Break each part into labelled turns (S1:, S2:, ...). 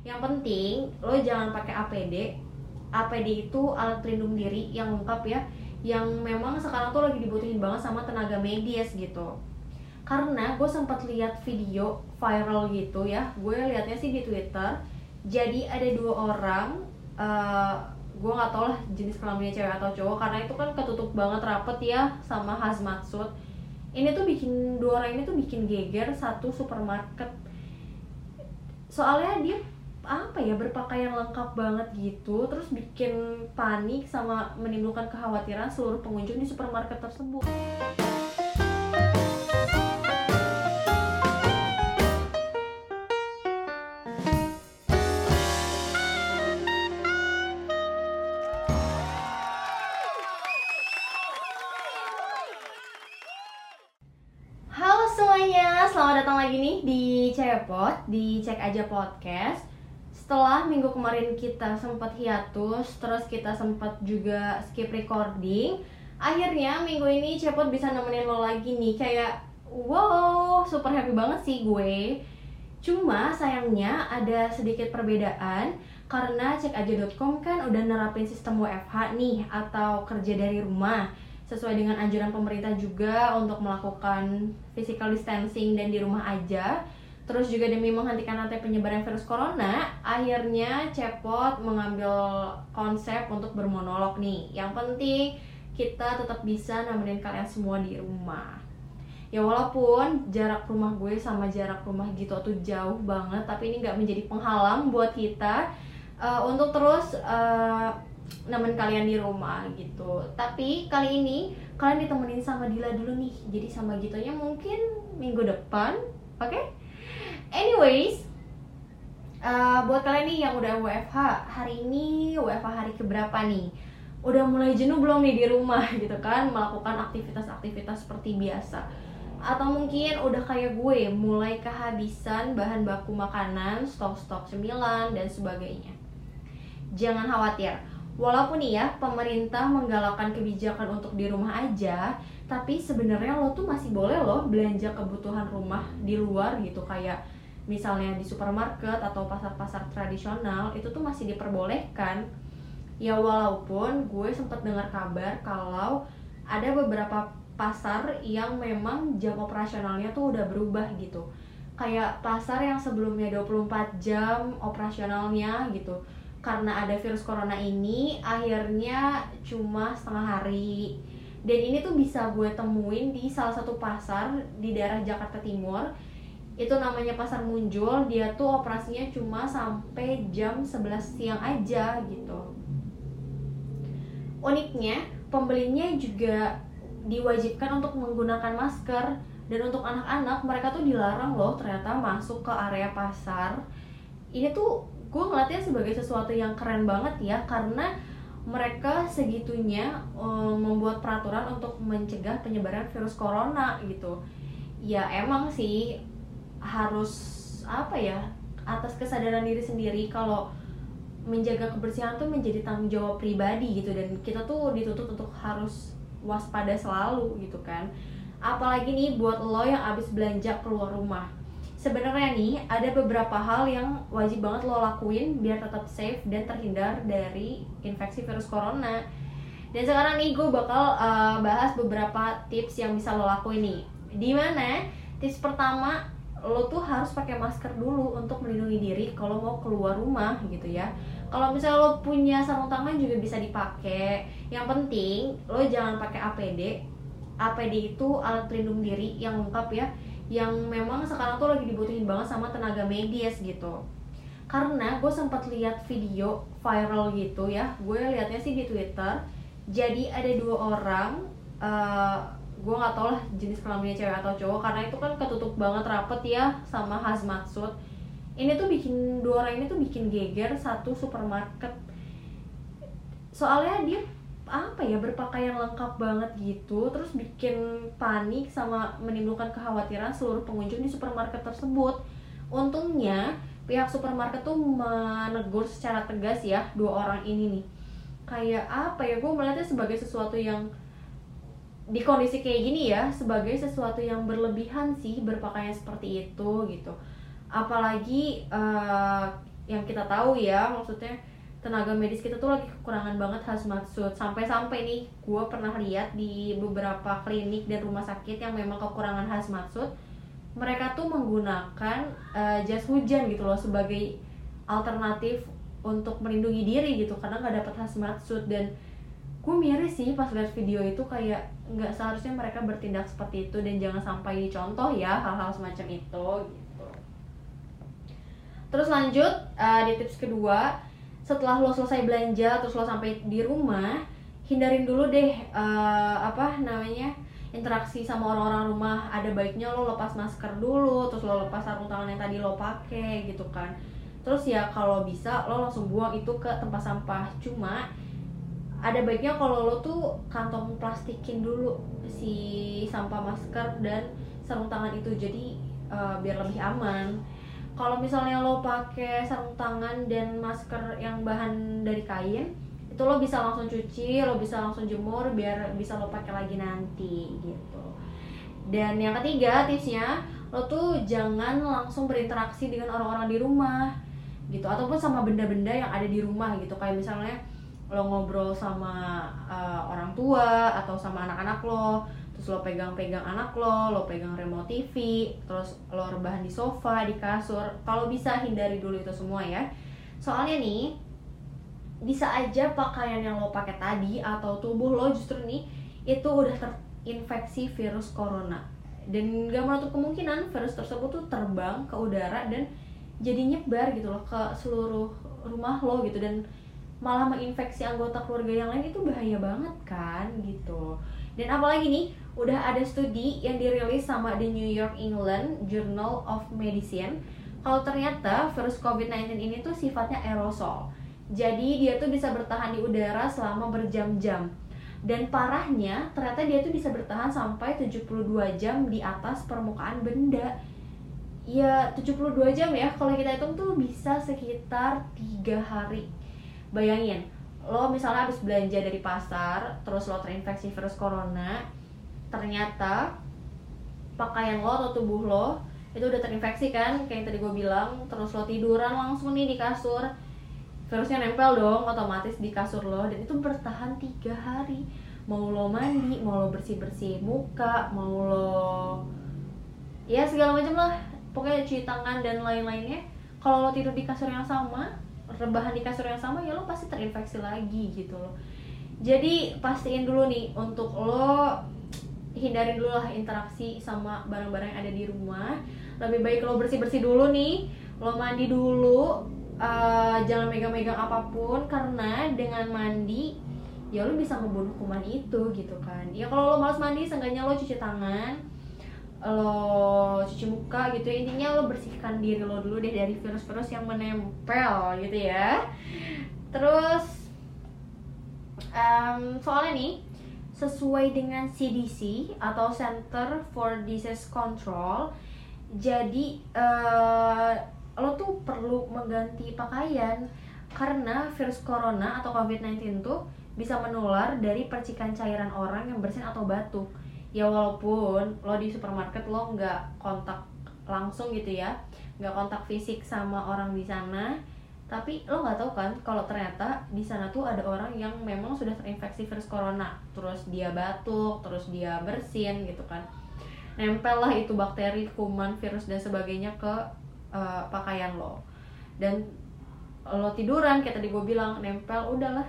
S1: yang penting lo jangan pakai APD APD itu alat pelindung diri yang lengkap ya. Yang memang sekarang tuh lagi dibutuhin banget sama tenaga medis gitu. Karena gue sempat lihat video viral gitu ya. Gue liatnya sih di Twitter. Jadi ada dua orang uh, gue nggak tau lah jenis kelaminnya cewek atau cowok karena itu kan ketutup banget rapet ya sama hazmat suit ini tuh bikin dua orang ini tuh bikin geger satu supermarket. Soalnya dia apa ya berpakaian lengkap banget gitu terus bikin panik sama menimbulkan kekhawatiran seluruh pengunjung di supermarket tersebut. Halo semuanya, selamat datang lagi nih di Cepot, di Cek Aja Podcast setelah minggu kemarin kita sempat hiatus, terus kita sempat juga skip recording, akhirnya minggu ini Cepot bisa nemenin lo lagi nih kayak wow super happy banget sih gue. Cuma sayangnya ada sedikit perbedaan karena cekaja.com kan udah nerapin sistem WFH nih atau kerja dari rumah sesuai dengan anjuran pemerintah juga untuk melakukan physical distancing dan di rumah aja Terus juga demi menghentikan rantai penyebaran virus corona, akhirnya Cepot mengambil konsep untuk bermonolog nih. Yang penting kita tetap bisa nemenin kalian semua di rumah. Ya walaupun jarak rumah gue sama jarak rumah gitu tuh jauh banget, tapi ini nggak menjadi penghalang buat kita uh, untuk terus uh, nemenin kalian di rumah gitu. Tapi kali ini kalian ditemenin sama Dila dulu nih. Jadi sama gitunya mungkin minggu depan, oke? Okay? Anyways uh, buat kalian nih yang udah WFH hari ini WFH hari keberapa nih? Udah mulai jenuh belum nih di rumah gitu kan? Melakukan aktivitas-aktivitas seperti biasa. Atau mungkin udah kayak gue mulai kehabisan bahan baku makanan, stok-stok cemilan dan sebagainya. Jangan khawatir, walaupun nih ya pemerintah menggalakkan kebijakan untuk di rumah aja, tapi sebenarnya lo tuh masih boleh loh belanja kebutuhan rumah di luar gitu. Kayak misalnya di supermarket atau pasar-pasar tradisional itu tuh masih diperbolehkan. Ya walaupun gue sempat dengar kabar kalau ada beberapa pasar yang memang jam operasionalnya tuh udah berubah gitu. Kayak pasar yang sebelumnya 24 jam operasionalnya gitu. Karena ada virus corona ini akhirnya cuma setengah hari. Dan ini tuh bisa gue temuin di salah satu pasar di daerah Jakarta Timur itu namanya pasar muncul dia tuh operasinya cuma sampai jam 11 siang aja gitu. Uniknya pembelinya juga diwajibkan untuk menggunakan masker. Dan untuk anak-anak mereka tuh dilarang loh ternyata masuk ke area pasar. Ini tuh gue ngeliatnya sebagai sesuatu yang keren banget ya karena mereka segitunya um, membuat peraturan untuk mencegah penyebaran virus corona gitu. Ya emang sih harus apa ya atas kesadaran diri sendiri kalau menjaga kebersihan tuh menjadi tanggung jawab pribadi gitu. Dan kita tuh dituntut untuk harus waspada selalu gitu kan. Apalagi nih buat lo yang abis belanja keluar rumah. Sebenarnya nih ada beberapa hal yang wajib banget lo lakuin biar tetap safe dan terhindar dari infeksi virus corona. Dan sekarang nih gue bakal uh, bahas beberapa tips yang bisa lo lakuin nih. Di mana? Tips pertama lo tuh harus pakai masker dulu untuk melindungi diri kalau mau keluar rumah gitu ya. Kalau misalnya lo punya sarung tangan juga bisa dipakai. Yang penting lo jangan pakai APD APD itu alat pelindung diri yang lengkap ya yang memang sekarang tuh lagi dibutuhin banget sama tenaga medis gitu. Karena gue sempat lihat video viral gitu ya gue liatnya sih di Twitter. Jadi ada dua orang uh, gue nggak tau lah jenis kelaminnya cewek atau cowok karena itu kan ketutup banget rapet ya sama hazmat suit ini tuh bikin dua orang ini tuh bikin geger satu supermarket. Soalnya dia apa ya berpakaian lengkap banget gitu terus bikin panik sama menimbulkan kekhawatiran seluruh pengunjung di supermarket tersebut. Untungnya pihak supermarket tuh menegur secara tegas ya dua orang ini nih. Kayak apa ya gue melihatnya sebagai sesuatu yang di kondisi kayak gini ya sebagai sesuatu yang berlebihan sih berpakaian seperti itu gitu. Apalagi uh, yang kita tahu ya maksudnya tenaga medis kita tuh lagi kekurangan banget hazmat suit sampai-sampai nih gue pernah lihat di beberapa klinik dan rumah sakit yang memang kekurangan hazmat suit mereka tuh menggunakan uh, jas hujan gitu loh sebagai alternatif untuk melindungi diri gitu karena nggak dapat hazmat suit dan gue miris sih pas lihat video itu kayak nggak seharusnya mereka bertindak seperti itu dan jangan sampai dicontoh ya hal-hal semacam itu gitu. Terus lanjut uh, di tips kedua setelah lo selesai belanja terus lo sampai di rumah hindarin dulu deh uh, apa namanya interaksi sama orang-orang rumah. Ada baiknya lo lepas masker dulu terus lo lepas sarung tangan yang tadi lo pakai gitu kan. Terus ya kalau bisa lo langsung buang itu ke tempat sampah. Cuma ada baiknya kalau lo tuh kantong plastikin dulu si sampah masker dan sarung tangan itu jadi uh, biar lebih aman. Kalau misalnya lo pakai sarung tangan dan masker yang bahan dari kain itu lo bisa langsung cuci lo bisa langsung jemur biar bisa lo pakai lagi nanti gitu. Dan yang ketiga tipsnya lo tuh jangan langsung berinteraksi dengan orang-orang di rumah gitu. Ataupun sama benda-benda yang ada di rumah gitu. Kayak misalnya lo ngobrol sama uh, orang tua atau sama anak-anak lo terus lo pegang-pegang anak lo lo pegang remote TV terus lo rebahan di sofa di kasur kalau bisa hindari dulu itu semua ya. Soalnya nih bisa aja pakaian yang lo pakai tadi atau tubuh lo justru nih itu udah terinfeksi virus corona. Dan gak menutup kemungkinan virus tersebut tuh terbang ke udara dan jadi nyebar gitu loh ke seluruh rumah lo gitu. Dan malah menginfeksi anggota keluarga yang lain itu bahaya banget kan gitu. Dan apalagi nih udah ada studi yang dirilis sama The New York England Journal of Medicine. Kalau ternyata virus COVID-19 ini tuh sifatnya aerosol. Jadi dia tuh bisa bertahan di udara selama berjam-jam. Dan parahnya ternyata dia tuh bisa bertahan sampai 72 jam di atas permukaan benda. Ya 72 jam ya kalau kita hitung tuh bisa sekitar tiga hari bayangin lo misalnya habis belanja dari pasar terus lo terinfeksi virus corona ternyata pakaian lo atau tubuh lo itu udah terinfeksi kan kayak yang tadi gue bilang terus lo tiduran langsung nih di kasur. Virusnya nempel dong otomatis di kasur lo dan itu bertahan tiga hari. Mau lo mandi mau lo bersih bersih muka mau lo ya segala macam lah. Pokoknya cuci tangan dan lain-lainnya. Kalau lo tidur di kasur yang sama rebahan di kasur yang sama ya lo pasti terinfeksi lagi gitu loh. Jadi pastiin dulu nih untuk lo hindarin dulu lah interaksi sama barang-barang yang ada di rumah. Lebih baik lo bersih-bersih dulu nih lo mandi dulu uh, jangan megang-megang apa pun karena dengan mandi ya lo bisa ngebunuh kuman itu gitu kan. Ya kalau lo malas mandi seenggaknya lo cuci tangan lo cuci muka gitu intinya lo bersihkan diri lo dulu deh dari virus-virus yang menempel gitu ya. Terus um, soalnya nih sesuai dengan CDC atau Center for Disease Control jadi uh, lo tuh perlu mengganti pakaian karena virus corona atau COVID-19 tuh bisa menular dari percikan cairan orang yang bersin atau batuk ya walaupun lo di supermarket lo nggak kontak langsung gitu ya nggak kontak fisik sama orang di sana tapi lo nggak tahu kan kalau ternyata di sana tuh ada orang yang memang sudah terinfeksi virus corona. Terus dia batuk terus dia bersin gitu kan. Nempel lah itu bakteri kuman virus dan sebagainya ke uh, pakaian lo. Dan lo tiduran kayak tadi gue bilang nempel udahlah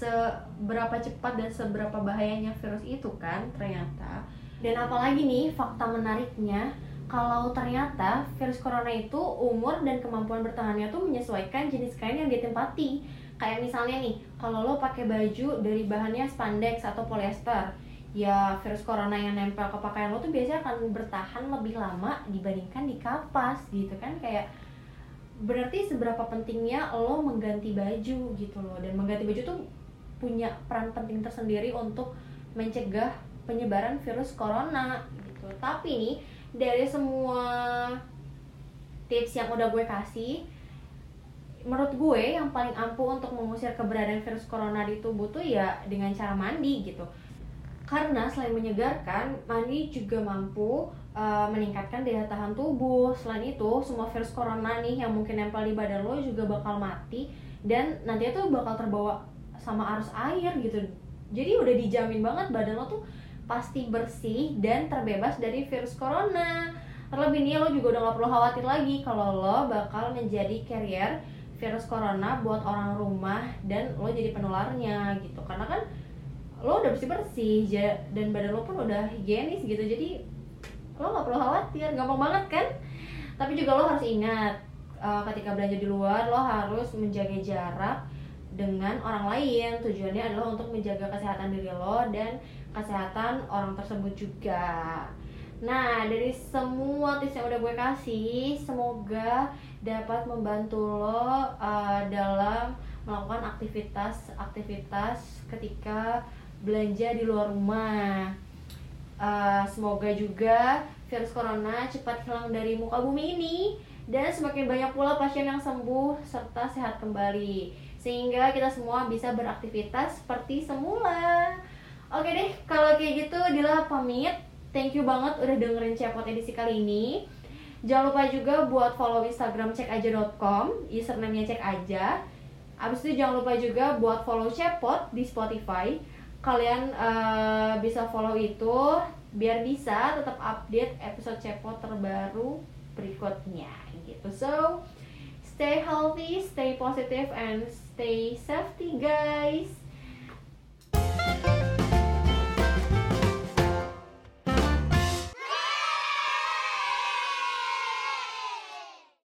S1: seberapa cepat dan seberapa bahayanya virus itu kan ternyata. Dan apalagi nih fakta menariknya kalau ternyata virus corona itu umur dan kemampuan bertahannya tuh menyesuaikan jenis kain yang ditempati. Kayak misalnya nih kalau lo pakai baju dari bahannya spandex atau polyester ya virus corona yang nempel ke pakaian lo tuh biasanya akan bertahan lebih lama dibandingkan di kapas gitu kan? Kayak berarti seberapa pentingnya lo mengganti baju gitu loh. Dan mengganti baju tuh punya peran penting tersendiri untuk mencegah penyebaran virus corona gitu. Tapi nih dari semua tips yang udah gue kasih, menurut gue yang paling ampuh untuk mengusir keberadaan virus corona di tubuh tuh ya dengan cara mandi gitu. Karena selain menyegarkan, mandi juga mampu uh, meningkatkan daya tahan tubuh. Selain itu, semua virus corona nih yang mungkin nempel di badan lo juga bakal mati dan nanti itu bakal terbawa sama arus air gitu. Jadi udah dijamin banget badan lo tuh pasti bersih dan terbebas dari virus corona. Terlebih nih lo juga udah gak perlu khawatir lagi kalau lo bakal menjadi carrier virus corona buat orang rumah dan lo jadi penularnya gitu. Karena kan lo udah bersih bersih dan badan lo pun udah higienis gitu jadi lo nggak perlu khawatir gampang banget kan tapi juga lo harus ingat uh, ketika belanja di luar lo harus menjaga jarak dengan orang lain. Tujuannya adalah untuk menjaga kesehatan diri lo dan kesehatan orang tersebut juga. Nah dari semua tips yang udah gue kasih semoga dapat membantu lo uh, dalam melakukan aktivitas-aktivitas ketika belanja di luar rumah. Uh, semoga juga virus corona cepat hilang dari muka bumi ini dan semakin banyak pula pasien yang sembuh serta sehat kembali sehingga kita semua bisa beraktivitas seperti semula. Oke deh, kalau kayak gitu Dila pamit. Thank you banget udah dengerin Cepot edisi kali ini. Jangan lupa juga buat follow Instagram cekaja.com, username-nya cek aja. Abis itu jangan lupa juga buat follow Cepot di Spotify kalian uh, bisa follow itu biar bisa tetap update episode cepot terbaru berikutnya gitu. So stay healthy stay positive and stay safety guys